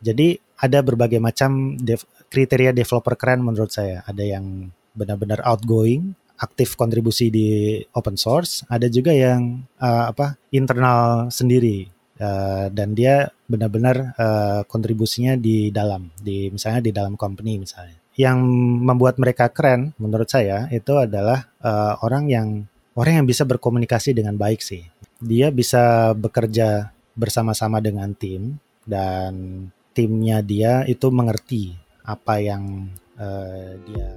Jadi ada berbagai macam dev, kriteria developer keren menurut saya. Ada yang benar-benar outgoing, aktif kontribusi di open source, ada juga yang uh, apa internal sendiri uh, dan dia benar-benar uh, kontribusinya di dalam, di misalnya di dalam company misalnya. Yang membuat mereka keren menurut saya itu adalah uh, orang yang orang yang bisa berkomunikasi dengan baik sih. Dia bisa bekerja bersama-sama dengan tim dan timnya dia itu mengerti apa yang uh, dia.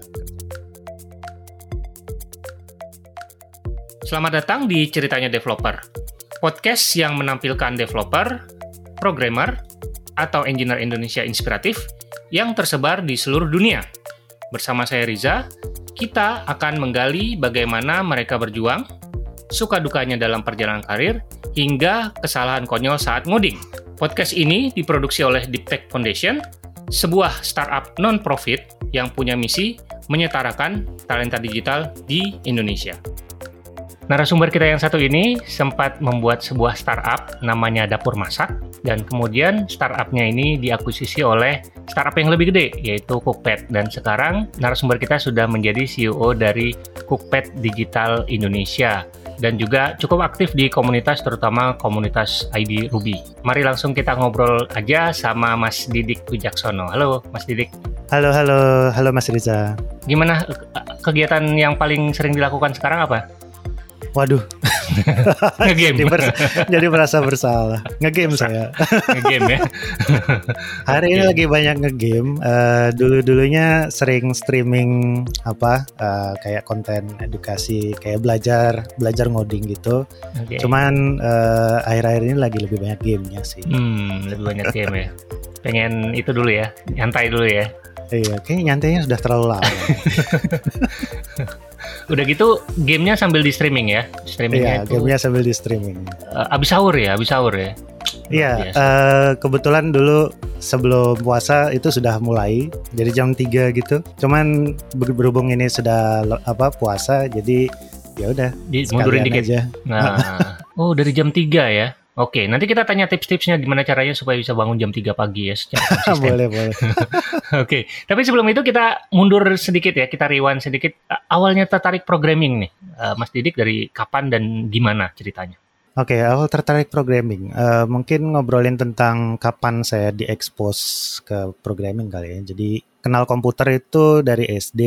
Selamat datang di Ceritanya Developer, podcast yang menampilkan developer, programmer, atau engineer Indonesia inspiratif yang tersebar di seluruh dunia. Bersama saya Riza, kita akan menggali bagaimana mereka berjuang, suka dukanya dalam perjalanan karir, hingga kesalahan konyol saat ngoding. Podcast ini diproduksi oleh Deep Tech Foundation, sebuah startup non-profit yang punya misi menyetarakan talenta digital di Indonesia. Narasumber kita yang satu ini sempat membuat sebuah startup namanya Dapur Masak dan kemudian startupnya ini diakuisisi oleh startup yang lebih gede yaitu Cookpad dan sekarang narasumber kita sudah menjadi CEO dari Cookpad Digital Indonesia dan juga cukup aktif di komunitas terutama komunitas ID Ruby. Mari langsung kita ngobrol aja sama Mas Didik Wijaksono. Halo Mas Didik. Halo halo halo Mas Riza. Gimana eh, kegiatan yang paling sering dilakukan sekarang apa? Waduh. Ngegame. jadi, jadi merasa bersalah. Ngegame saya. Ngegame ya. Hari ini lagi banyak ngegame. Uh, dulu-dulunya sering streaming apa uh, kayak konten edukasi, kayak belajar belajar ngoding gitu. Okay. Cuman uh, akhir-akhir ini lagi lebih banyak gamenya sih. Hmm, lebih banyak game ya. Pengen itu dulu ya, nyantai dulu ya. Iya, kayaknya nyantainya sudah terlalu lama. Udah gitu gamenya sambil di streaming ya? Streamingnya iya, itu... gamenya sambil di streaming. Uh, abis sahur ya, abis sahur ya. Iya, uh, kebetulan dulu sebelum puasa itu sudah mulai, jadi jam 3 gitu. Cuman berhubung ini sudah apa puasa, jadi ya udah. Mundurin dikit aja. Nah, oh dari jam 3 ya? Oke, nanti kita tanya tips-tipsnya gimana caranya supaya bisa bangun jam 3 pagi ya secara konsisten. boleh, boleh. Oke, tapi sebelum itu kita mundur sedikit ya, kita rewind sedikit. Awalnya tertarik programming nih, uh, Mas Didik dari kapan dan gimana ceritanya? Oke, okay, awal tertarik programming. Uh, mungkin ngobrolin tentang kapan saya diekspos ke programming kali ya. Jadi kenal komputer itu dari SD,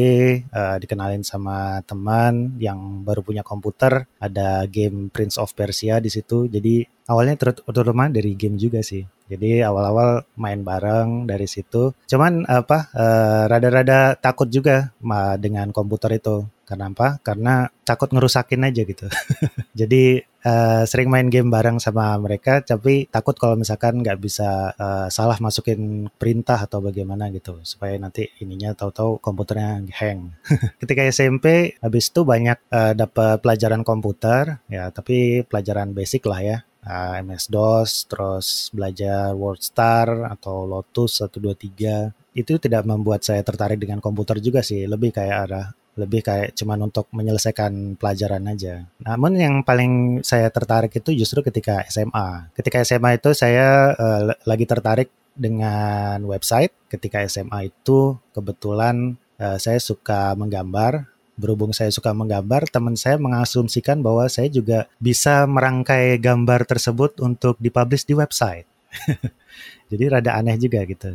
uh, eh, dikenalin sama teman yang baru punya komputer. Ada game Prince of Persia di situ. Jadi awalnya terutama dari game juga sih. Jadi awal-awal main bareng dari situ. Cuman apa uh, rada-rada takut juga dengan komputer itu. Kenapa? Karena takut ngerusakin aja gitu. Jadi uh, sering main game bareng sama mereka, tapi takut kalau misalkan nggak bisa uh, salah masukin perintah atau bagaimana gitu, supaya nanti ininya tahu-tahu komputernya hang. Ketika SMP, habis itu banyak uh, dapat pelajaran komputer, ya tapi pelajaran basic lah ya uh, MS DOS, terus belajar WordStar atau Lotus 123 itu tidak membuat saya tertarik dengan komputer juga sih, lebih kayak ada lebih kayak cuman untuk menyelesaikan pelajaran aja. Namun yang paling saya tertarik itu justru ketika SMA. Ketika SMA itu saya uh, lagi tertarik dengan website. Ketika SMA itu kebetulan uh, saya suka menggambar berhubung saya suka menggambar, teman saya mengasumsikan bahwa saya juga bisa merangkai gambar tersebut untuk dipublish di website. Jadi rada aneh juga gitu.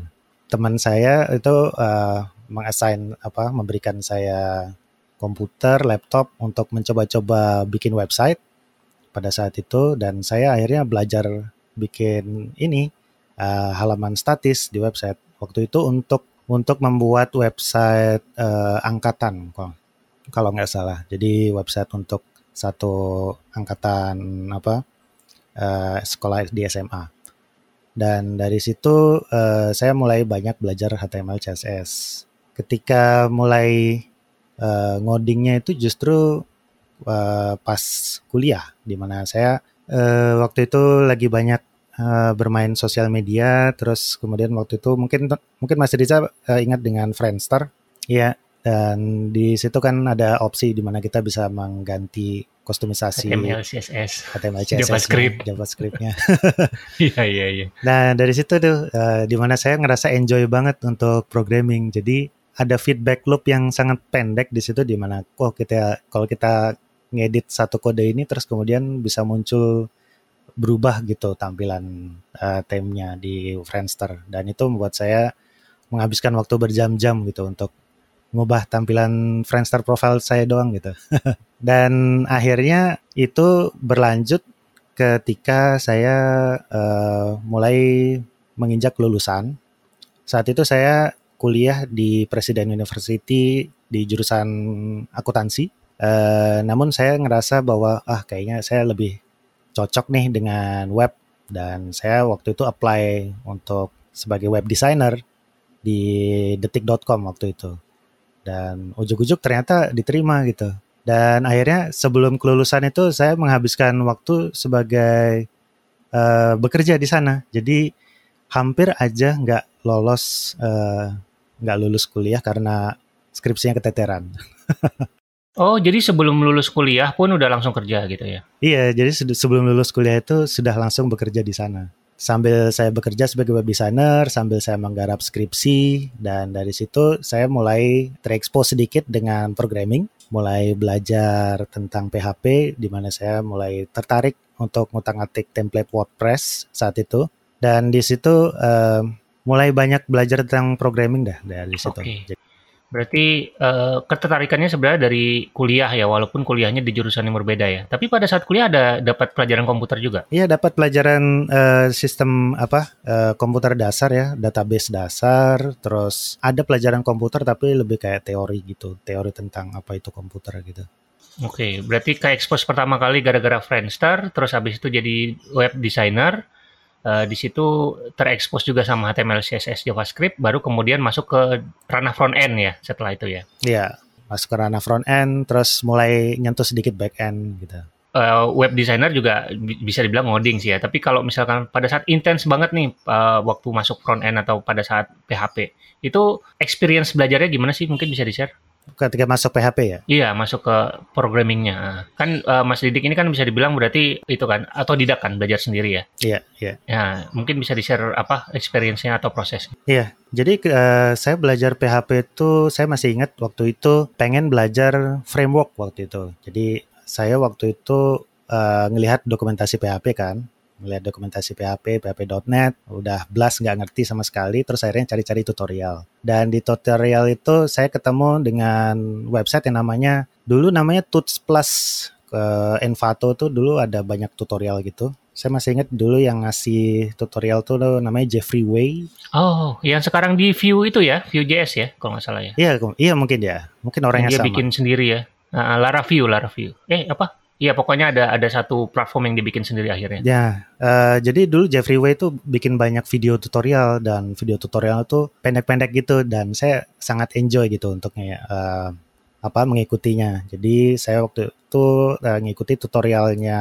Teman saya itu uh, mengassign apa memberikan saya komputer, laptop untuk mencoba-coba bikin website pada saat itu dan saya akhirnya belajar bikin ini uh, halaman statis di website. Waktu itu untuk untuk membuat website uh, angkatan kalau nggak salah. Jadi website untuk satu angkatan apa uh, sekolah di SMA. Dan dari situ uh, saya mulai banyak belajar HTML CSS. Ketika mulai uh, ngodingnya itu justru uh, pas kuliah, di mana saya uh, waktu itu lagi banyak uh, bermain sosial media. Terus kemudian waktu itu mungkin mungkin masih bisa uh, ingat dengan Friendster. Ya, dan di situ kan ada opsi di mana kita bisa mengganti kostumisasi HTML, CSS, HTML, CSS, JavaScript. JavaScript-nya. Iya iya iya. Nah dari situ tuh uh, di mana saya ngerasa enjoy banget untuk programming. Jadi ada feedback loop yang sangat pendek di situ di mana oh kita kalau kita ngedit satu kode ini terus kemudian bisa muncul berubah gitu tampilan uh, temnya di Friendster dan itu membuat saya menghabiskan waktu berjam-jam gitu untuk ngubah tampilan Friendster profile saya doang gitu. dan akhirnya itu berlanjut ketika saya uh, mulai menginjak lulusan. Saat itu saya kuliah di Presiden University di jurusan akuntansi. Uh, namun saya ngerasa bahwa ah kayaknya saya lebih cocok nih dengan web dan saya waktu itu apply untuk sebagai web designer di detik.com waktu itu. Dan ujuk-ujuk ternyata diterima gitu. Dan akhirnya sebelum kelulusan itu saya menghabiskan waktu sebagai uh, bekerja di sana. Jadi hampir aja nggak lolos uh, nggak lulus kuliah karena skripsinya keteteran. oh, jadi sebelum lulus kuliah pun udah langsung kerja gitu ya? Iya, jadi sebelum lulus kuliah itu sudah langsung bekerja di sana sambil saya bekerja sebagai web designer, sambil saya menggarap skripsi, dan dari situ saya mulai terekspos sedikit dengan programming, mulai belajar tentang PHP, di mana saya mulai tertarik untuk ngutang-atik template WordPress saat itu, dan di situ uh, mulai banyak belajar tentang programming dah dari situ. Okay. Berarti uh, ketertarikannya sebenarnya dari kuliah ya, walaupun kuliahnya di jurusan yang berbeda ya. Tapi pada saat kuliah ada dapat pelajaran komputer juga? Iya, dapat pelajaran uh, sistem apa uh, komputer dasar ya, database dasar. Terus ada pelajaran komputer tapi lebih kayak teori gitu, teori tentang apa itu komputer gitu. Oke, okay, berarti kayak expose pertama kali gara-gara Friendster, terus habis itu jadi web designer, uh, di situ terekspos juga sama HTML, CSS, JavaScript, baru kemudian masuk ke ranah front end ya setelah itu ya. Iya, masuk ke ranah front end, terus mulai nyentuh sedikit back end gitu. Uh, web designer juga bisa dibilang ngoding sih ya. Tapi kalau misalkan pada saat intens banget nih uh, waktu masuk front end atau pada saat PHP, itu experience belajarnya gimana sih? Mungkin bisa di-share? Ketika masuk PHP ya? Iya, masuk ke programmingnya. Kan uh, Mas Didik ini kan bisa dibilang berarti itu kan atau tidak kan belajar sendiri ya? Iya, iya. Ya, mungkin bisa di-share apa experience-nya atau prosesnya? Iya, jadi uh, saya belajar PHP itu saya masih ingat waktu itu pengen belajar framework waktu itu. Jadi saya waktu itu uh, ngelihat dokumentasi PHP kan, melihat dokumentasi PHP, PHP.NET, udah blast nggak ngerti sama sekali, terus akhirnya cari-cari tutorial. Dan di tutorial itu saya ketemu dengan website yang namanya, dulu namanya Tuts Plus, ke Envato tuh dulu ada banyak tutorial gitu. Saya masih ingat dulu yang ngasih tutorial tuh namanya Jeffrey Way. Oh, yang sekarang di Vue itu ya, Vue.js ya, kalau nggak salah ya. Iya, iya mungkin ya. Mungkin orangnya dia sama. Dia bikin sendiri ya. Nah, Laravel, Laravel. Eh, apa? Iya, pokoknya ada ada satu platform yang dibikin sendiri akhirnya. Ya, uh, jadi dulu Jeffrey Way itu bikin banyak video tutorial dan video tutorial itu pendek-pendek gitu dan saya sangat enjoy gitu untuknya uh, apa mengikutinya. Jadi saya waktu itu uh, ngikuti tutorialnya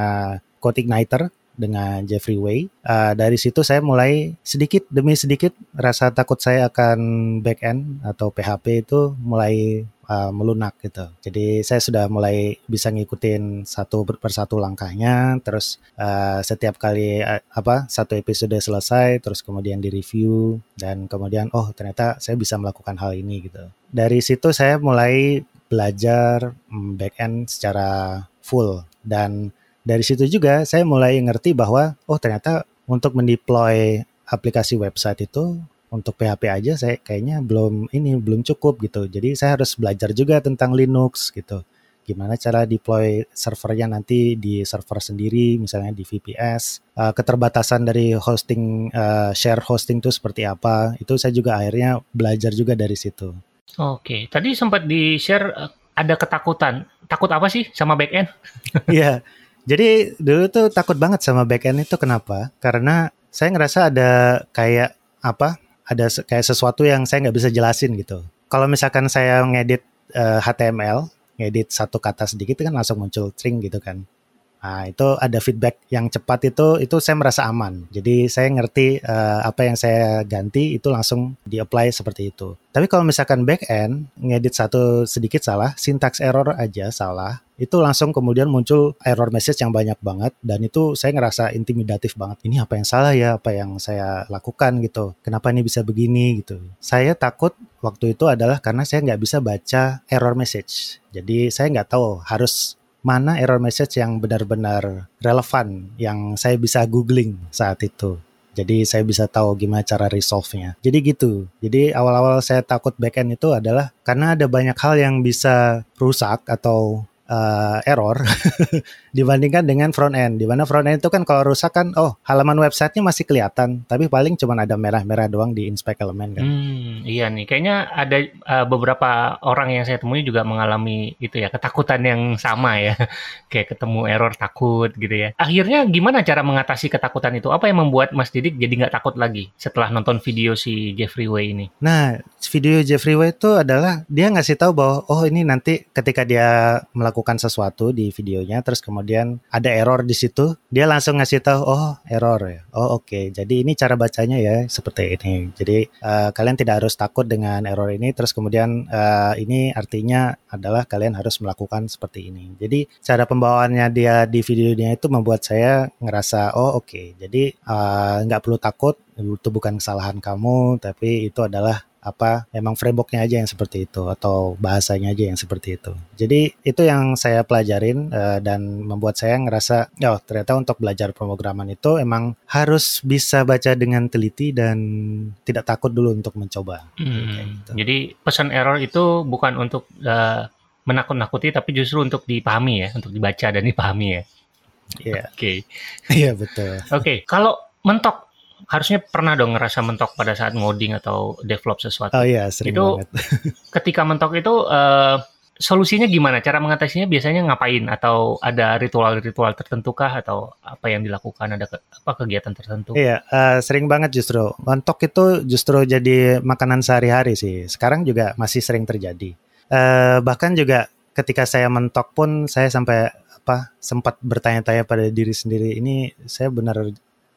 Code Igniter dengan Jeffrey Way. Uh, dari situ saya mulai sedikit demi sedikit rasa takut saya akan back end atau PHP itu mulai uh, melunak gitu. Jadi saya sudah mulai bisa ngikutin satu persatu langkahnya, terus uh, setiap kali uh, apa satu episode selesai, terus kemudian di review dan kemudian oh ternyata saya bisa melakukan hal ini gitu. Dari situ saya mulai belajar mm, back end secara full dan dari situ juga saya mulai ngerti bahwa oh ternyata untuk mendeploy aplikasi website itu untuk PHP aja saya kayaknya belum ini belum cukup gitu. Jadi saya harus belajar juga tentang Linux gitu. Gimana cara deploy servernya nanti di server sendiri, misalnya di VPS. Uh, keterbatasan dari hosting, uh, share hosting itu seperti apa. Itu saya juga akhirnya belajar juga dari situ. Oke, tadi sempat di-share uh, ada ketakutan. Takut apa sih sama backend? Iya, jadi dulu tuh takut banget sama backend itu kenapa? Karena saya ngerasa ada kayak apa ada kayak sesuatu yang saya nggak bisa jelasin gitu. Kalau misalkan saya ngedit uh, eh, HTML, ngedit satu kata sedikit kan langsung muncul string gitu kan. Nah, itu ada feedback yang cepat itu itu saya merasa aman. Jadi saya ngerti uh, apa yang saya ganti itu langsung di-apply seperti itu. Tapi kalau misalkan back end ngedit satu sedikit salah, syntax error aja salah, itu langsung kemudian muncul error message yang banyak banget dan itu saya ngerasa intimidatif banget. Ini apa yang salah ya, apa yang saya lakukan gitu. Kenapa ini bisa begini gitu. Saya takut waktu itu adalah karena saya nggak bisa baca error message. Jadi saya nggak tahu harus mana error message yang benar-benar relevan yang saya bisa googling saat itu. Jadi saya bisa tahu gimana cara resolve-nya. Jadi gitu. Jadi awal-awal saya takut backend itu adalah karena ada banyak hal yang bisa rusak atau uh, error dibandingkan dengan front end. Di mana front end itu kan kalau rusak kan, oh halaman websitenya masih kelihatan, tapi paling cuma ada merah-merah doang di inspect element kan. Hmm, iya nih, kayaknya ada uh, beberapa orang yang saya temui juga mengalami itu ya ketakutan yang sama ya, kayak ketemu error takut gitu ya. Akhirnya gimana cara mengatasi ketakutan itu? Apa yang membuat Mas Didik jadi nggak takut lagi setelah nonton video si Jeffrey Way ini? Nah, video Jeffrey Way itu adalah dia ngasih tahu bahwa oh ini nanti ketika dia melakukan melakukan sesuatu di videonya terus kemudian ada error di situ dia langsung ngasih tahu oh error ya oh oke okay. jadi ini cara bacanya ya seperti ini jadi uh, kalian tidak harus takut dengan error ini terus kemudian uh, ini artinya adalah kalian harus melakukan seperti ini jadi cara pembawaannya dia di videonya itu membuat saya ngerasa oh oke okay. jadi uh, nggak perlu takut itu bukan kesalahan kamu tapi itu adalah apa memang frameworknya aja yang seperti itu atau bahasanya aja yang seperti itu. Jadi itu yang saya pelajarin uh, dan membuat saya ngerasa oh ternyata untuk belajar pemrograman itu emang harus bisa baca dengan teliti dan tidak takut dulu untuk mencoba. Hmm, gitu. Jadi pesan error itu bukan untuk uh, menakut-nakuti tapi justru untuk dipahami ya, untuk dibaca dan dipahami ya. Iya. Yeah. Oke. Okay. Iya yeah, betul. Oke, okay. kalau mentok harusnya pernah dong ngerasa mentok pada saat ngoding atau develop sesuatu. Oh iya, sering itu, banget. ketika mentok itu uh, solusinya gimana? Cara mengatasinya biasanya ngapain? Atau ada ritual-ritual tertentu kah? Atau apa yang dilakukan? Ada ke, apa kegiatan tertentu? Iya, uh, sering banget justru. Mentok itu justru jadi makanan sehari-hari sih. Sekarang juga masih sering terjadi. Uh, bahkan juga ketika saya mentok pun saya sampai apa sempat bertanya-tanya pada diri sendiri ini saya benar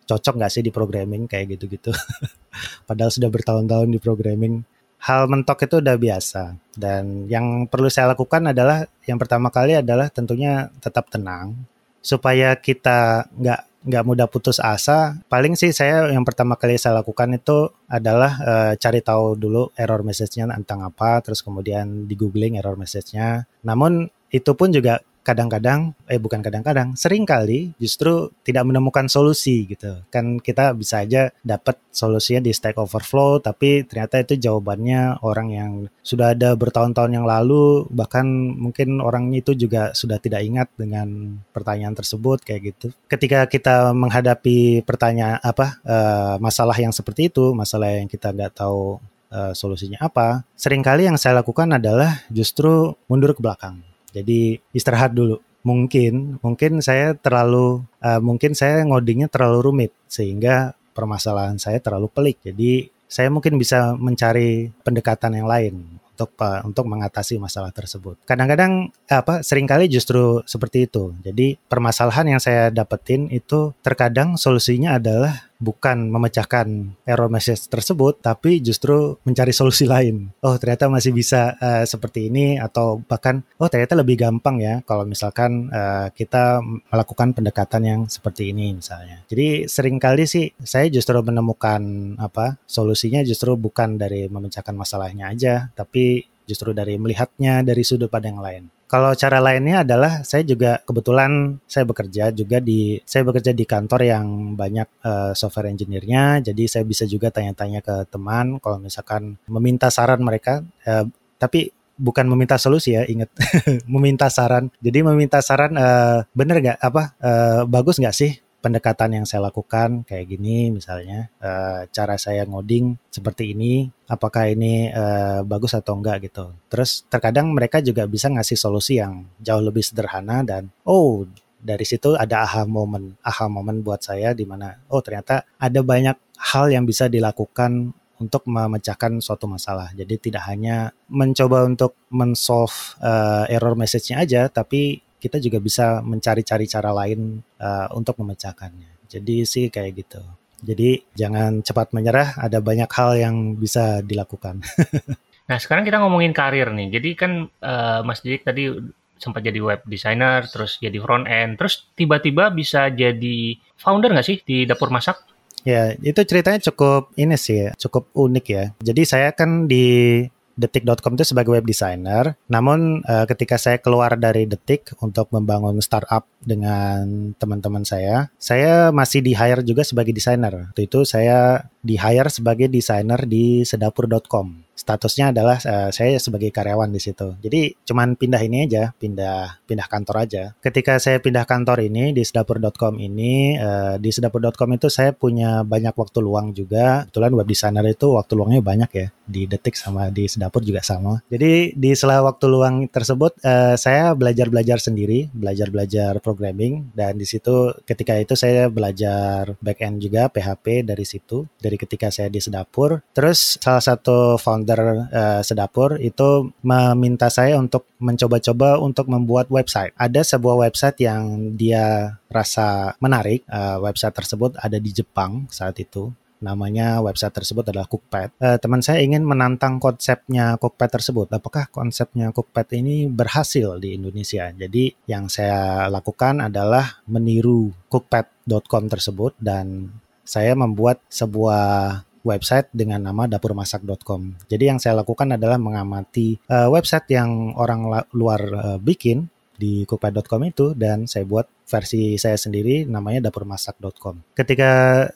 cocok nggak sih di programming kayak gitu-gitu. Padahal sudah bertahun-tahun di programming. Hal mentok itu udah biasa. Dan yang perlu saya lakukan adalah yang pertama kali adalah tentunya tetap tenang supaya kita nggak nggak mudah putus asa. Paling sih saya yang pertama kali saya lakukan itu adalah uh, cari tahu dulu error message-nya tentang apa, terus kemudian di googling error message-nya. Namun itu pun juga kadang-kadang eh bukan kadang-kadang sering kali justru tidak menemukan solusi gitu. Kan kita bisa aja dapat solusinya di Stack Overflow tapi ternyata itu jawabannya orang yang sudah ada bertahun-tahun yang lalu bahkan mungkin orang itu juga sudah tidak ingat dengan pertanyaan tersebut kayak gitu. Ketika kita menghadapi pertanyaan apa uh, masalah yang seperti itu masalah yang kita nggak tahu uh, solusinya apa sering kali yang saya lakukan adalah justru mundur ke belakang jadi istirahat dulu. Mungkin mungkin saya terlalu uh, mungkin saya ngodingnya terlalu rumit sehingga permasalahan saya terlalu pelik. Jadi saya mungkin bisa mencari pendekatan yang lain untuk untuk mengatasi masalah tersebut. Kadang-kadang apa sering kali justru seperti itu. Jadi permasalahan yang saya dapetin itu terkadang solusinya adalah bukan memecahkan error message tersebut, tapi justru mencari solusi lain. Oh, ternyata masih bisa uh, seperti ini, atau bahkan, oh ternyata lebih gampang ya kalau misalkan uh, kita melakukan pendekatan yang seperti ini misalnya. Jadi sering kali sih saya justru menemukan apa solusinya justru bukan dari memecahkan masalahnya aja, tapi justru dari melihatnya dari sudut pandang lain. Kalau cara lainnya adalah saya juga kebetulan saya bekerja juga di saya bekerja di kantor yang banyak uh, software engineer-nya, jadi saya bisa juga tanya-tanya ke teman kalau misalkan meminta saran mereka, uh, tapi bukan meminta solusi ya, ingat. Meminta saran. Jadi meminta saran uh, bener nggak? Apa? Uh, bagus nggak sih pendekatan yang saya lakukan kayak gini misalnya uh, cara saya ngoding seperti ini apakah ini uh, bagus atau enggak gitu terus terkadang mereka juga bisa ngasih solusi yang jauh lebih sederhana dan oh dari situ ada aha moment aha moment buat saya di mana oh ternyata ada banyak hal yang bisa dilakukan untuk memecahkan suatu masalah. Jadi tidak hanya mencoba untuk men-solve uh, error message-nya aja, tapi kita juga bisa mencari-cari cara lain uh, untuk memecahkannya. Jadi sih kayak gitu. Jadi jangan cepat menyerah, ada banyak hal yang bisa dilakukan. nah sekarang kita ngomongin karir nih. Jadi kan uh, Mas Dik tadi sempat jadi web designer, terus jadi front end, terus tiba-tiba bisa jadi founder nggak sih di dapur masak? Ya, itu ceritanya cukup ini sih, cukup unik ya. Jadi saya kan di Detik.com itu sebagai web designer. Namun uh, ketika saya keluar dari Detik untuk membangun startup dengan teman-teman saya, saya masih di hire juga sebagai desainer. Waktu itu saya di hire sebagai desainer di sedapur.com statusnya adalah uh, saya sebagai karyawan di situ. Jadi cuman pindah ini aja, pindah pindah kantor aja. Ketika saya pindah kantor ini di sedapur.com ini, uh, di sedapur.com itu saya punya banyak waktu luang juga. Kebetulan web designer itu waktu luangnya banyak ya. Di Detik sama di sedapur juga sama. Jadi di sela waktu luang tersebut uh, saya belajar-belajar sendiri, belajar-belajar programming dan di situ ketika itu saya belajar back end juga PHP dari situ dari ketika saya di sedapur. Terus salah satu founder founder uh, Sedapur itu meminta saya untuk mencoba-coba untuk membuat website. Ada sebuah website yang dia rasa menarik. Uh, website tersebut ada di Jepang saat itu namanya website tersebut adalah Cookpad. Uh, teman saya ingin menantang konsepnya Cookpad tersebut. Apakah konsepnya Cookpad ini berhasil di Indonesia? Jadi yang saya lakukan adalah meniru cookpad.com tersebut dan saya membuat sebuah website dengan nama dapurmasak.com. Jadi yang saya lakukan adalah mengamati uh, website yang orang luar uh, bikin di cookpad.com itu dan saya buat versi saya sendiri namanya dapurmasak.com. Ketika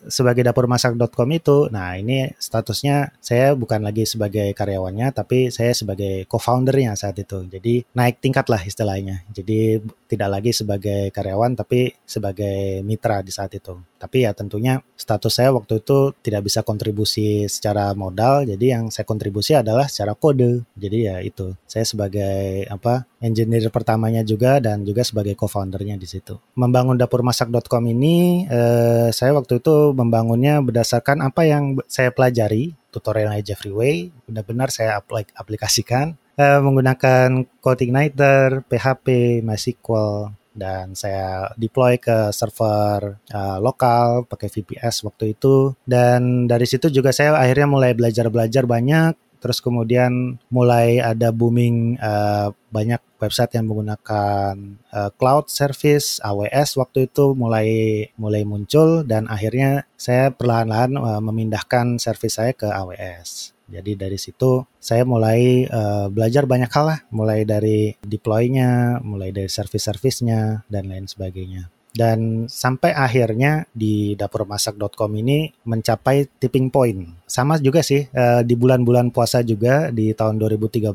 sebagai dapurmasak.com itu, nah ini statusnya saya bukan lagi sebagai karyawannya tapi saya sebagai co-foundernya saat itu. Jadi naik tingkat lah istilahnya. Jadi tidak lagi sebagai karyawan tapi sebagai mitra di saat itu. Tapi ya tentunya status saya waktu itu tidak bisa kontribusi secara modal, jadi yang saya kontribusi adalah secara kode. Jadi ya itu, saya sebagai apa engineer pertamanya juga dan juga sebagai co-foundernya di situ. Membangun dapurmasak.com ini eh, saya waktu itu membangunnya berdasarkan apa yang saya pelajari tutorialnya Jeffrey Way benar-benar saya aplikasikan eh, menggunakan CodeIgniter, PHP, MySQL dan saya deploy ke server uh, lokal pakai VPS waktu itu. Dan dari situ juga saya akhirnya mulai belajar-belajar banyak terus kemudian mulai ada booming uh, banyak website yang menggunakan uh, cloud service AWS waktu itu mulai mulai muncul dan akhirnya saya perlahan-lahan uh, memindahkan service saya ke AWS. Jadi dari situ saya mulai uh, belajar banyak hal lah, mulai dari deploy-nya, mulai dari service-service-nya dan lain sebagainya dan sampai akhirnya di dapurmasak.com ini mencapai tipping point. Sama juga sih uh, di bulan-bulan puasa juga di tahun 2013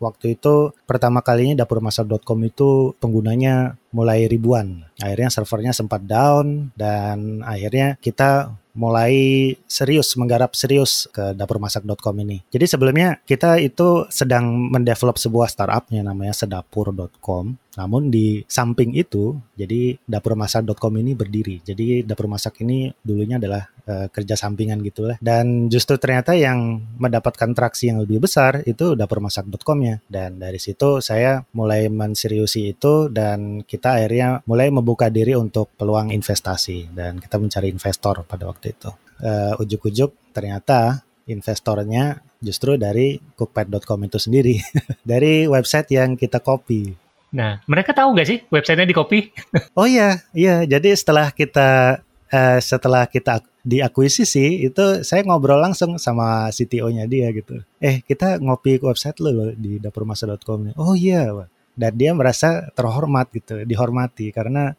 waktu itu pertama kalinya dapurmasak.com itu penggunanya mulai ribuan. Akhirnya servernya sempat down dan akhirnya kita mulai serius menggarap serius ke dapurmasak.com ini. Jadi sebelumnya kita itu sedang mendevelop sebuah startupnya namanya sedapur.com namun di samping itu, jadi dapur masak.com ini berdiri. Jadi dapur masak ini dulunya adalah uh, kerja sampingan gitulah. Dan justru ternyata yang mendapatkan traksi yang lebih besar itu dapur masak.com ya. Dan dari situ saya mulai menseriusi itu dan kita akhirnya mulai membuka diri untuk peluang investasi dan kita mencari investor pada waktu itu. Uh, ujuk-ujuk ternyata investornya justru dari cookpad.com itu sendiri dari website yang kita copy Nah, mereka tahu nggak sih websitenya di copy? oh iya, iya. Jadi setelah kita uh, setelah kita diakuisisi itu saya ngobrol langsung sama CTO-nya dia gitu. Eh, kita ngopi website lo loh di dapurmasa.com. Oh iya, dan dia merasa terhormat gitu, dihormati karena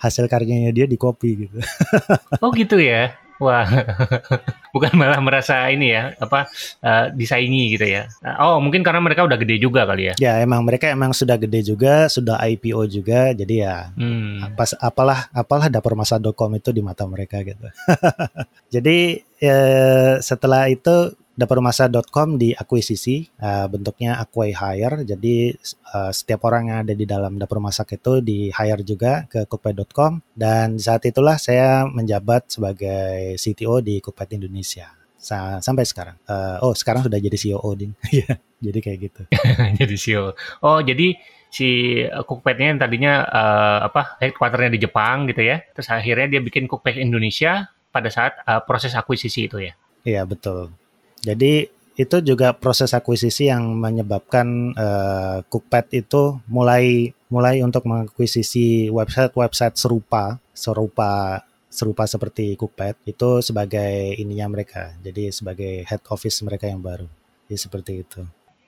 hasil karyanya dia di copy gitu. oh gitu ya. Wah, bukan malah merasa ini ya, apa uh, disaingi gitu ya. Oh, mungkin karena mereka udah gede juga kali ya. Ya, emang mereka emang sudah gede juga, sudah IPO juga, jadi ya hmm. apa, apalah apalah dapurmasa.com itu di mata mereka gitu. jadi ya, setelah itu dapurmasa.com diakuisisi uh, bentuknya acquire jadi uh, setiap orang yang ada di dalam dapur masak itu di hire juga ke cookpad.com dan saat itulah saya menjabat sebagai CTO di Cookpad Indonesia sa sampai sekarang. Uh, oh sekarang sudah jadi CEO ding. Iya, jadi kayak gitu. jadi CEO. Oh jadi si Cookpad-nya yang tadinya uh, apa headquarternya di Jepang gitu ya. Terus akhirnya dia bikin Cookpad Indonesia pada saat uh, proses akuisisi itu ya. Iya betul. Jadi itu juga proses akuisisi yang menyebabkan uh, Cookpad itu mulai mulai untuk mengakuisisi website-website serupa serupa serupa seperti Cookpad itu sebagai ininya mereka. Jadi sebagai head office mereka yang baru. Jadi seperti itu.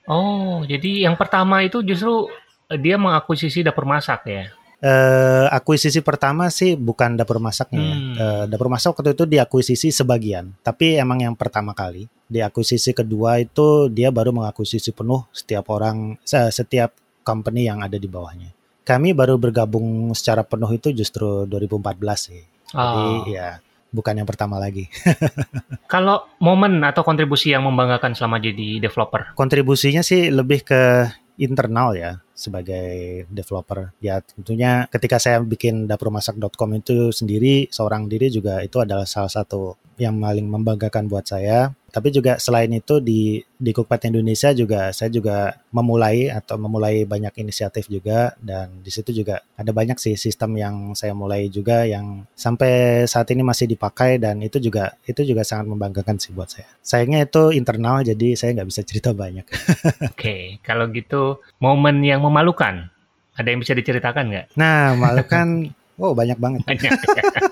Oh, jadi yang pertama itu justru eh, dia mengakuisisi dapur masak ya? Uh, akuisisi pertama sih bukan dapur masaknya. Ya. Hmm. Uh, dapur masak waktu itu diakuisisi sebagian, tapi emang yang pertama kali. Di akuisisi kedua itu dia baru mengakuisisi penuh setiap orang, setiap company yang ada di bawahnya. Kami baru bergabung secara penuh itu justru 2014 sih. Jadi oh. ya bukan yang pertama lagi. Kalau momen atau kontribusi yang membanggakan selama jadi developer? Kontribusinya sih lebih ke internal ya sebagai developer. Ya tentunya ketika saya bikin dapurmasak.com itu sendiri seorang diri juga itu adalah salah satu yang paling membanggakan buat saya tapi juga selain itu di di Cookpad Indonesia juga saya juga memulai atau memulai banyak inisiatif juga dan di situ juga ada banyak sih sistem yang saya mulai juga yang sampai saat ini masih dipakai dan itu juga itu juga sangat membanggakan sih buat saya. Sayangnya itu internal jadi saya nggak bisa cerita banyak. Oke, okay, kalau gitu momen yang memalukan ada yang bisa diceritakan nggak? Nah, memalukan Oh banyak banget. Banyak.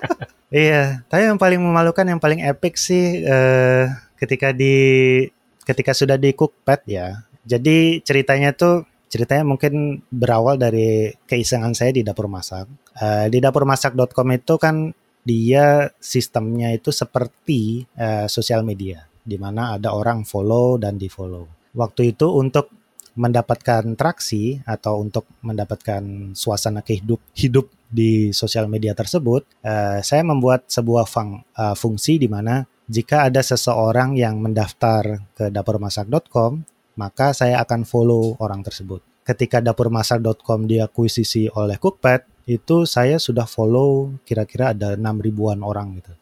iya, tapi yang paling memalukan, yang paling epic sih uh, ketika di ketika sudah di cookpad ya. Jadi ceritanya tuh ceritanya mungkin berawal dari keisengan saya di dapur masak. Uh, di dapurmasak.com itu kan dia sistemnya itu seperti uh, sosial media di mana ada orang follow dan di follow. Waktu itu untuk mendapatkan traksi atau untuk mendapatkan suasana kehidup hidup di sosial media tersebut, uh, saya membuat sebuah fung, uh, fungsi di mana jika ada seseorang yang mendaftar ke dapurmasak.com, maka saya akan follow orang tersebut. Ketika dapurmasak.com diakuisisi oleh Cookpad, itu saya sudah follow kira-kira ada 6 ribuan orang gitu.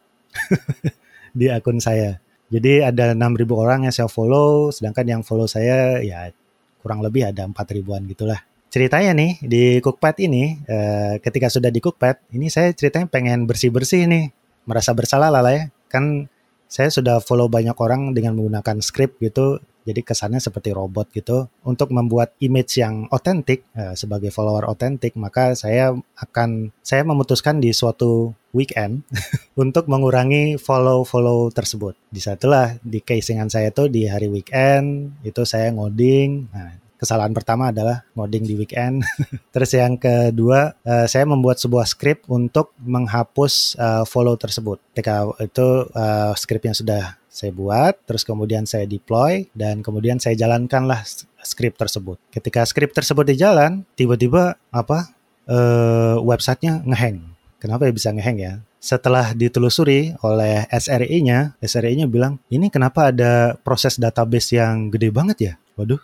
di akun saya. Jadi ada 6 ribu orang yang saya follow, sedangkan yang follow saya ya kurang lebih ada 4 ribuan gitulah. Ceritanya nih di Cookpad ini uh, ketika sudah di Cookpad ini saya ceritanya pengen bersih-bersih nih. Merasa bersalah lah, lah ya. Kan saya sudah follow banyak orang dengan menggunakan script gitu jadi kesannya seperti robot gitu untuk membuat image yang otentik uh, sebagai follower otentik maka saya akan saya memutuskan di suatu weekend untuk mengurangi follow-follow tersebut di satulah di casingan saya tuh di hari weekend itu saya ngoding nah kesalahan pertama adalah ngoding di weekend. Terus yang kedua, uh, saya membuat sebuah script untuk menghapus uh, follow tersebut. Ketika itu script yang sudah saya buat, terus kemudian saya deploy dan kemudian saya jalankanlah script tersebut. Ketika script tersebut di jalan, tiba-tiba apa uh, websitenya ngehang. Kenapa ya bisa ngehang ya? Setelah ditelusuri oleh SRI-nya, SRI-nya bilang, ini kenapa ada proses database yang gede banget ya? Waduh,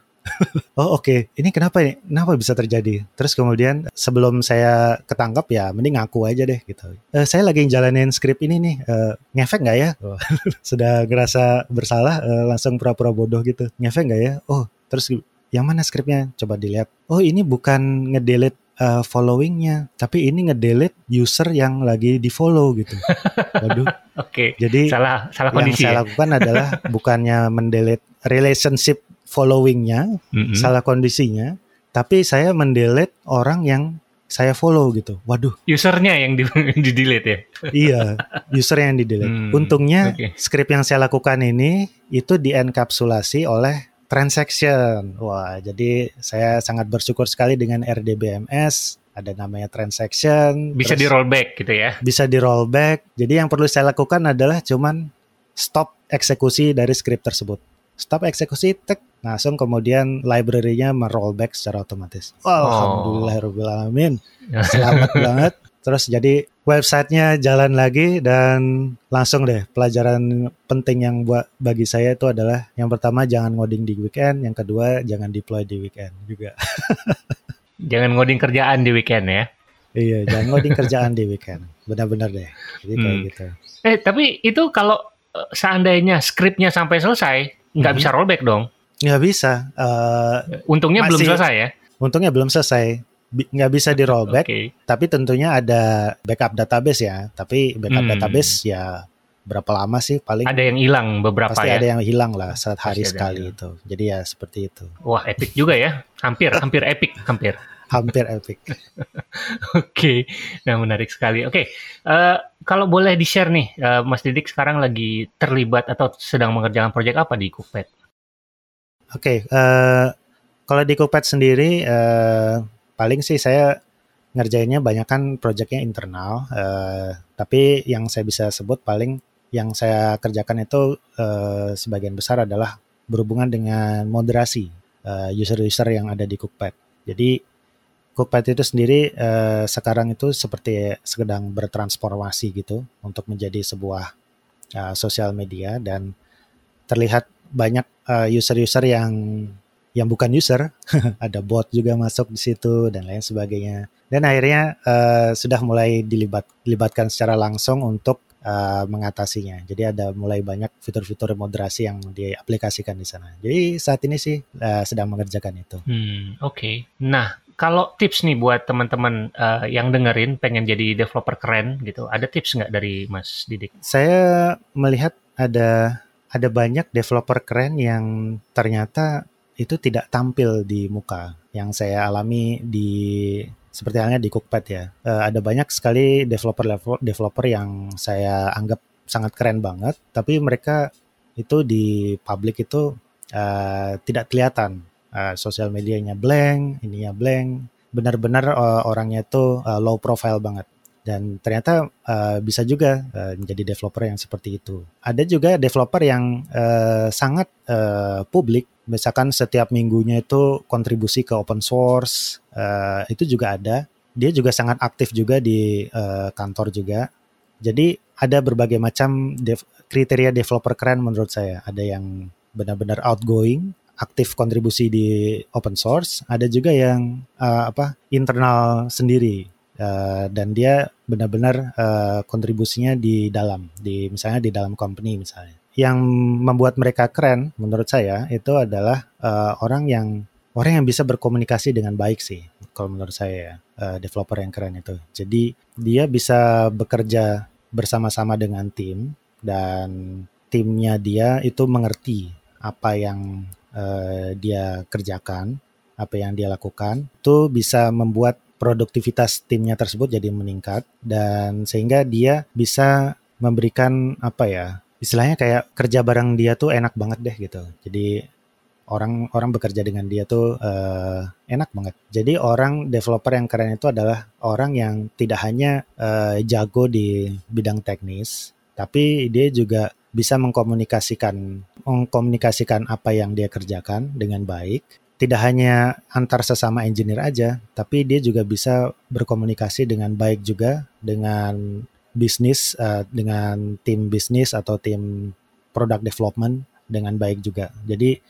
oh oke, okay. ini kenapa ini? Kenapa bisa terjadi? Terus kemudian sebelum saya ketangkap ya, mending ngaku aja deh gitu. Uh, saya lagi jalanin skrip ini nih, uh, ngefek nggak ya? Oh. Sudah ngerasa bersalah, uh, langsung pura-pura bodoh gitu. Ngefek nggak ya? Oh, terus yang mana skripnya? Coba dilihat. Oh ini bukan ngedelete uh, followingnya, tapi ini ngedelete user yang lagi di follow gitu. Waduh. Oke. Okay. Jadi salah salah kondisi. Yang saya ya? lakukan adalah bukannya mendelete relationship followingnya, mm-hmm. salah kondisinya, tapi saya mendelete orang yang saya follow gitu. Waduh. Usernya yang di, di delete ya? iya, user yang di delete. Hmm, Untungnya okay. script yang saya lakukan ini itu dienkapsulasi oleh transaction. Wah, jadi saya sangat bersyukur sekali dengan RDBMS ada namanya transaction. Bisa di rollback gitu ya? Bisa di rollback. Jadi yang perlu saya lakukan adalah cuman stop eksekusi dari script tersebut stop eksekusi tek langsung kemudian library-nya merollback secara otomatis. Oh. Alhamdulillahirobbilalamin. Selamat banget. Terus jadi websitenya jalan lagi dan langsung deh pelajaran penting yang buat bagi saya itu adalah yang pertama jangan ngoding di weekend, yang kedua jangan deploy di weekend juga. jangan ngoding kerjaan di weekend ya. Iya, jangan ngoding kerjaan di weekend. Benar-benar deh. Jadi kayak hmm. gitu. Eh, tapi itu kalau uh, seandainya skripnya sampai selesai, nggak Mhm. bisa rollback dong. Nggak bisa. eh, Untungnya belum Masih- selesai ya. untungnya belum selesai. Nggak bisa di rollback, Oke. tapi tentunya ada backup database ya. Tapi backup Hmm. database ya berapa lama sih paling Ada yang hilang beberapa pasti ya. ada yang hilang lah saat hari Pasti sekali itu. Jadi ya seperti itu. Wah, epic juga ya. Hampir, hampir epic, hampir. Hampir epic. Oke, nah menarik sekali. Oke, eh, kalau boleh di-share nih, eh, Mas Didik sekarang lagi terlibat atau sedang mengerjakan proyek apa di Cookpad? Oke, eh, kalau di Cookpad sendiri eh, paling sih saya ngerjainnya banyak kan proyeknya internal, eh, tapi yang saya bisa sebut paling yang saya kerjakan itu eh, sebagian besar adalah berhubungan dengan moderasi user-user yang ada di Cookpad. Jadi Cookpad itu sendiri eh, sekarang itu seperti sedang bertransformasi gitu untuk menjadi sebuah eh, sosial media dan terlihat banyak eh, user-user yang yang bukan user, ada bot juga masuk di situ dan lain sebagainya. Dan akhirnya eh, sudah mulai dilibat dilibatkan secara langsung untuk eh, mengatasinya. Jadi ada mulai banyak fitur-fitur moderasi yang diaplikasikan di sana. Jadi saat ini sih eh, sedang mengerjakan itu. Hmm, oke. Nah, kalau tips nih buat teman-teman eh, yang dengerin pengen jadi developer keren gitu, ada tips nggak dari Mas Didik? Saya melihat ada ada banyak developer keren yang ternyata itu tidak tampil di muka. Yang saya alami di seperti halnya di Cookpad ya. Eh, ada banyak sekali developer developer yang saya anggap sangat keren banget, tapi mereka itu di publik itu eh, tidak kelihatan. Eh, sosial medianya blank, ininya blank. Benar-benar eh, orangnya itu eh, low profile banget dan ternyata uh, bisa juga uh, menjadi developer yang seperti itu. Ada juga developer yang uh, sangat uh, publik, misalkan setiap minggunya itu kontribusi ke open source, uh, itu juga ada. Dia juga sangat aktif juga di uh, kantor juga. Jadi ada berbagai macam dev kriteria developer keren menurut saya. Ada yang benar-benar outgoing, aktif kontribusi di open source, ada juga yang uh, apa internal sendiri Uh, dan dia benar-benar uh, kontribusinya di dalam, di misalnya di dalam company misalnya. Yang membuat mereka keren, menurut saya itu adalah uh, orang yang orang yang bisa berkomunikasi dengan baik sih, kalau menurut saya uh, developer yang keren itu. Jadi dia bisa bekerja bersama-sama dengan tim dan timnya dia itu mengerti apa yang uh, dia kerjakan, apa yang dia lakukan, itu bisa membuat produktivitas timnya tersebut jadi meningkat dan sehingga dia bisa memberikan apa ya istilahnya kayak kerja bareng dia tuh enak banget deh gitu. Jadi orang orang bekerja dengan dia tuh uh, enak banget. Jadi orang developer yang keren itu adalah orang yang tidak hanya uh, jago di bidang teknis tapi dia juga bisa mengkomunikasikan mengkomunikasikan apa yang dia kerjakan dengan baik tidak hanya antar sesama engineer aja, tapi dia juga bisa berkomunikasi dengan baik juga dengan bisnis, uh, dengan tim bisnis atau tim product development dengan baik juga. Jadi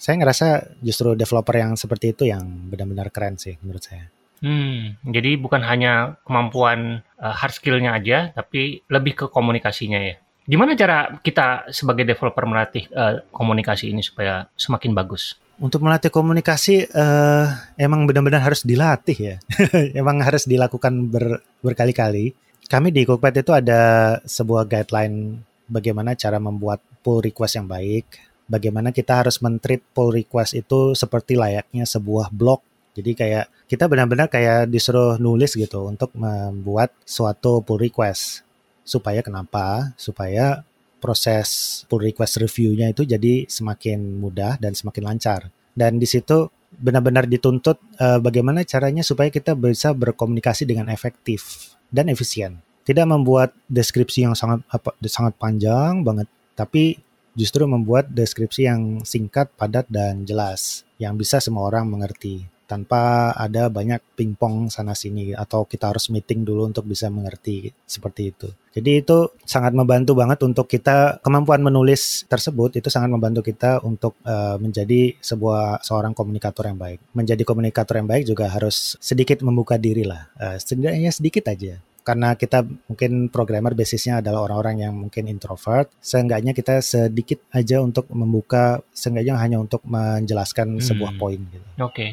saya ngerasa justru developer yang seperti itu yang benar-benar keren sih menurut saya. Hmm, jadi bukan hanya kemampuan uh, hard skill-nya aja, tapi lebih ke komunikasinya ya. Gimana cara kita sebagai developer melatih uh, komunikasi ini supaya semakin bagus? Untuk melatih komunikasi uh, emang benar-benar harus dilatih ya. emang harus dilakukan ber, berkali-kali. Kami di Cookpad itu ada sebuah guideline bagaimana cara membuat pull request yang baik, bagaimana kita harus mentreat pull request itu seperti layaknya sebuah blog. Jadi kayak kita benar-benar kayak disuruh nulis gitu untuk membuat suatu pull request. Supaya kenapa? Supaya proses pull request review-nya itu jadi semakin mudah dan semakin lancar. Dan di situ benar-benar dituntut uh, bagaimana caranya supaya kita bisa berkomunikasi dengan efektif dan efisien. Tidak membuat deskripsi yang sangat apa sangat panjang banget, tapi justru membuat deskripsi yang singkat, padat dan jelas yang bisa semua orang mengerti tanpa ada banyak pingpong sana sini atau kita harus meeting dulu untuk bisa mengerti seperti itu. Jadi itu sangat membantu banget untuk kita kemampuan menulis tersebut itu sangat membantu kita untuk uh, menjadi sebuah seorang komunikator yang baik. Menjadi komunikator yang baik juga harus sedikit membuka diri lah, uh, setidaknya sedikit aja. karena kita mungkin programmer basisnya adalah orang-orang yang mungkin introvert, seenggaknya kita sedikit aja untuk membuka, seenggaknya hanya untuk menjelaskan hmm. sebuah poin. Gitu. Oke. Okay.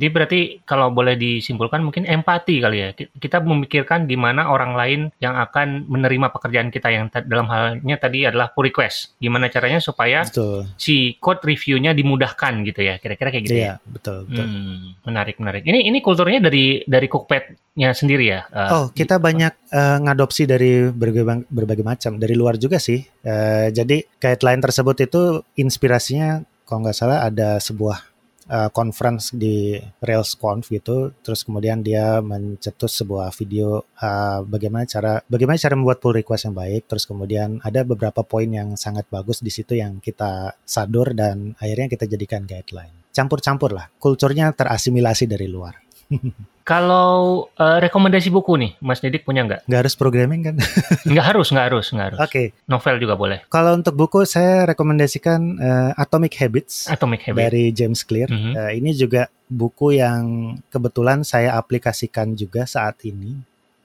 Jadi berarti kalau boleh disimpulkan mungkin empati kali ya. Kita memikirkan di mana orang lain yang akan menerima pekerjaan kita yang dalam halnya tadi adalah pull request. Gimana caranya supaya betul. si code reviewnya dimudahkan gitu ya. Kira-kira kayak gitu iya, ya. betul, betul. Hmm, menarik, menarik. Ini ini kulturnya dari dari cookpad-nya sendiri ya. Uh, oh, kita banyak uh, ngadopsi dari berbagai berbagai macam, dari luar juga sih. Uh, jadi guideline tersebut itu inspirasinya kalau nggak salah ada sebuah uh, conference di RailsConf gitu, terus kemudian dia mencetus sebuah video uh, bagaimana cara bagaimana cara membuat pull request yang baik, terus kemudian ada beberapa poin yang sangat bagus di situ yang kita sadur dan akhirnya kita jadikan guideline. Campur-campur lah, kulturnya terasimilasi dari luar. Kalau uh, rekomendasi buku nih, Mas Didik punya nggak? Nggak harus programming kan? nggak harus, nggak harus, nggak harus. Oke. Okay. Novel juga boleh. Kalau untuk buku, saya rekomendasikan uh, Atomic Habits. Atomic Habits. Dari James Clear. Mm -hmm. uh, ini juga buku yang kebetulan saya aplikasikan juga saat ini.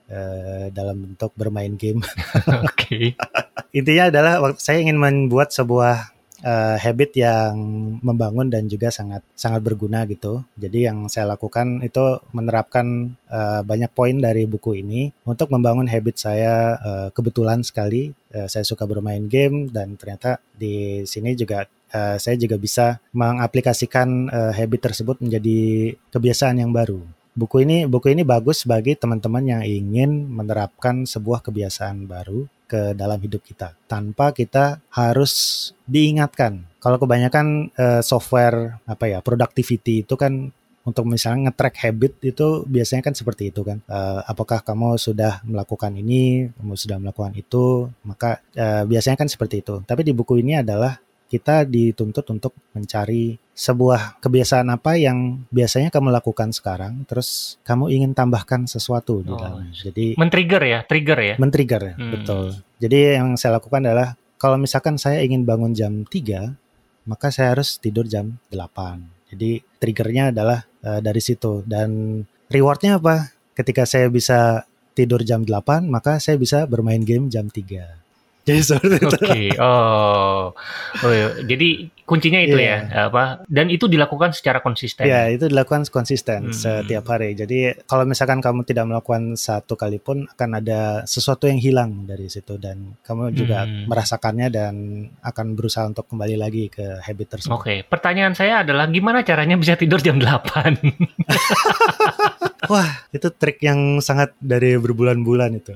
Uh, dalam bentuk bermain game. Oke. Intinya adalah saya ingin membuat sebuah uh, habit yang membangun dan juga sangat sangat berguna gitu. Jadi yang saya lakukan itu menerapkan uh, banyak poin dari buku ini untuk membangun habit saya uh, kebetulan sekali uh, saya suka bermain game dan ternyata di sini juga uh, saya juga bisa mengaplikasikan uh, habit tersebut menjadi kebiasaan yang baru. Buku ini buku ini bagus bagi teman-teman yang ingin menerapkan sebuah kebiasaan baru ke dalam hidup kita tanpa kita harus diingatkan. Kalau kebanyakan uh, software apa ya productivity itu kan untuk misalnya nge-track habit itu biasanya kan seperti itu kan. Uh, apakah kamu sudah melakukan ini, kamu sudah melakukan itu, maka uh, biasanya kan seperti itu. Tapi di buku ini adalah kita dituntut untuk mencari sebuah kebiasaan apa yang biasanya kamu lakukan sekarang, terus kamu ingin tambahkan sesuatu di oh, dalamnya. Jadi men-trigger ya, trigger ya. Men-trigger, hmm. betul. Jadi yang saya lakukan adalah kalau misalkan saya ingin bangun jam 3, maka saya harus tidur jam 8. Jadi triggernya adalah uh, dari situ dan rewardnya apa? Ketika saya bisa tidur jam 8, maka saya bisa bermain game jam 3. Jadi seperti itu. Oke. Okay. Oh. oh iya. Jadi kuncinya itu yeah. ya apa dan itu dilakukan secara konsisten. Ya, yeah, itu dilakukan konsisten hmm. setiap hari. Jadi kalau misalkan kamu tidak melakukan satu kali pun akan ada sesuatu yang hilang dari situ dan kamu juga hmm. merasakannya dan akan berusaha untuk kembali lagi ke habit tersebut. Oke, okay. pertanyaan saya adalah gimana caranya bisa tidur jam 8? Wah, itu trik yang sangat dari berbulan-bulan itu.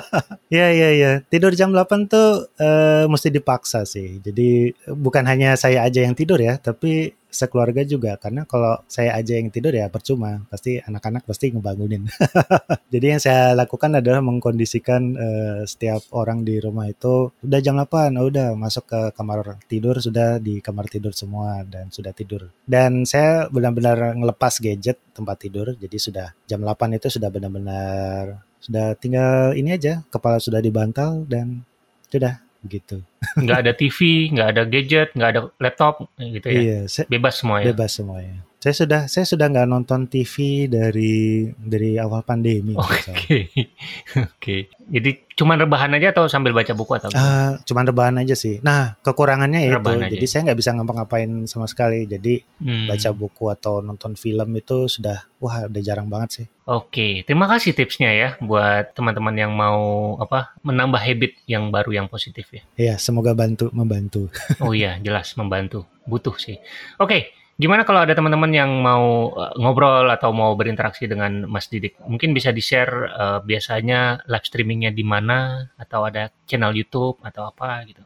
ya, ya, ya. Tidur jam 8 tuh uh, mesti dipaksa sih. Jadi bukan hanya saya aja yang tidur ya, tapi sekeluarga juga. Karena kalau saya aja yang tidur ya percuma. Pasti anak-anak pasti ngebangunin. Jadi yang saya lakukan adalah mengkondisikan uh, setiap orang di rumah itu udah jam 8 oh, udah masuk ke kamar tidur sudah di kamar tidur semua dan sudah tidur. Dan saya benar-benar ngelepas gadget tempat tidur. Jadi sudah jam 8 itu sudah benar-benar sudah tinggal ini aja kepala sudah dibantal dan sudah gitu. Nggak ada TV, nggak ada gadget, nggak ada laptop, gitu ya. Iya, bebas semua ya. Bebas semua ya. Saya sudah saya sudah nggak nonton TV dari dari awal pandemi. Oke, okay. oke. Okay. Jadi cuma rebahan aja atau sambil baca buku atau? Uh, cuman rebahan aja sih. Nah kekurangannya itu, aja. jadi saya nggak bisa ngapa-ngapain sama sekali. Jadi hmm. baca buku atau nonton film itu sudah wah udah jarang banget sih. Oke, terima kasih tipsnya ya buat teman-teman yang mau apa menambah habit yang baru yang positif ya. Iya, semoga bantu membantu. oh iya, jelas membantu. Butuh sih. Oke, Gimana kalau ada teman-teman yang mau uh, ngobrol atau mau berinteraksi dengan Mas Didik? Mungkin bisa di-share uh, biasanya live streamingnya di mana atau ada channel YouTube atau apa gitu.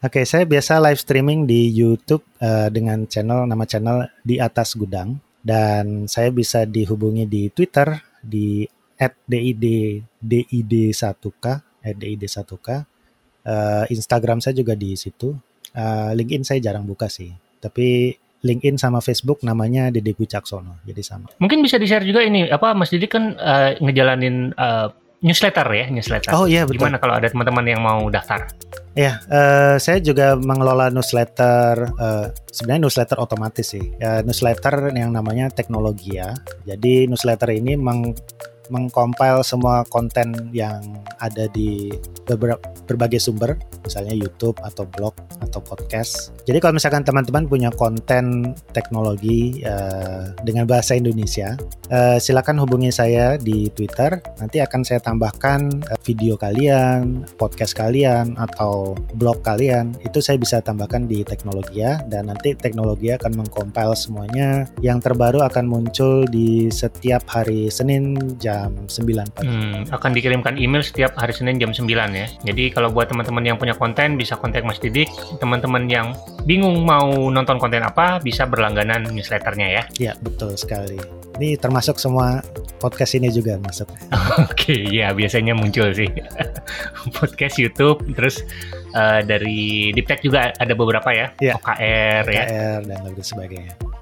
Oke, saya biasa live streaming di YouTube uh, dengan channel nama channel di atas gudang dan saya bisa dihubungi di Twitter di @did did1k @did1k. Uh, Instagram saya juga di situ. Uh, LinkedIn saya jarang buka sih, tapi LinkedIn sama Facebook namanya Dede Wicaksono. Jadi sama. Mungkin bisa di-share juga ini apa Mas Didi kan uh, ngejalanin uh, newsletter ya, newsletter. Oh iya betul. Gimana kalau ada teman-teman yang mau daftar? Ya, uh, saya juga mengelola newsletter. Uh, sebenarnya newsletter otomatis sih. Uh, newsletter yang namanya Teknologi ya. Jadi newsletter ini meng mengcompile semua konten yang ada di berbagai sumber, misalnya YouTube atau blog atau podcast. Jadi kalau misalkan teman-teman punya konten teknologi uh, dengan bahasa Indonesia, uh, silakan hubungi saya di Twitter. Nanti akan saya tambahkan uh, video kalian, podcast kalian atau blog kalian. Itu saya bisa tambahkan di teknologi ya dan nanti teknologi akan mengcompile semuanya. Yang terbaru akan muncul di setiap hari Senin jam 9 pagi. Hmm, akan dikirimkan email setiap hari Senin jam 9 ya. Jadi kalau buat teman-teman yang punya konten bisa kontak Mas Didik. Teman-teman yang bingung mau nonton konten apa bisa berlangganan newsletternya ya. Iya, betul sekali. Ini termasuk semua podcast ini juga masuk. Oke, ya biasanya muncul sih. podcast YouTube terus uh, dari Deep Tech juga ada beberapa ya. ya. OKR, OKR ya. dan lain sebagainya.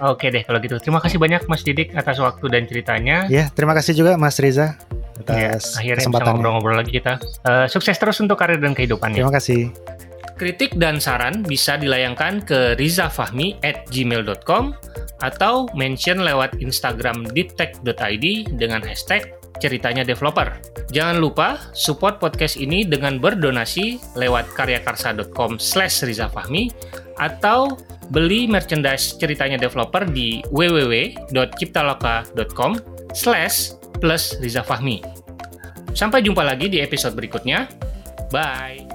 Oke deh kalau gitu. Terima kasih banyak Mas Didik atas waktu dan ceritanya. Ya, terima kasih juga Mas Riza atas ya, akhirnya bisa ngobrol-ngobrol lagi kita. Uh, sukses terus untuk karir dan kehidupannya. Terima kasih. Kritik dan saran bisa dilayangkan ke rizafahmi at gmail.com atau mention lewat Instagram deeptech.id dengan hashtag ceritanya developer. Jangan lupa support podcast ini dengan berdonasi lewat karyakarsa.com slash rizafahmi atau beli merchandise ceritanya developer di www.ciptaloka.com slash plus Riza Fahmi. Sampai jumpa lagi di episode berikutnya. Bye!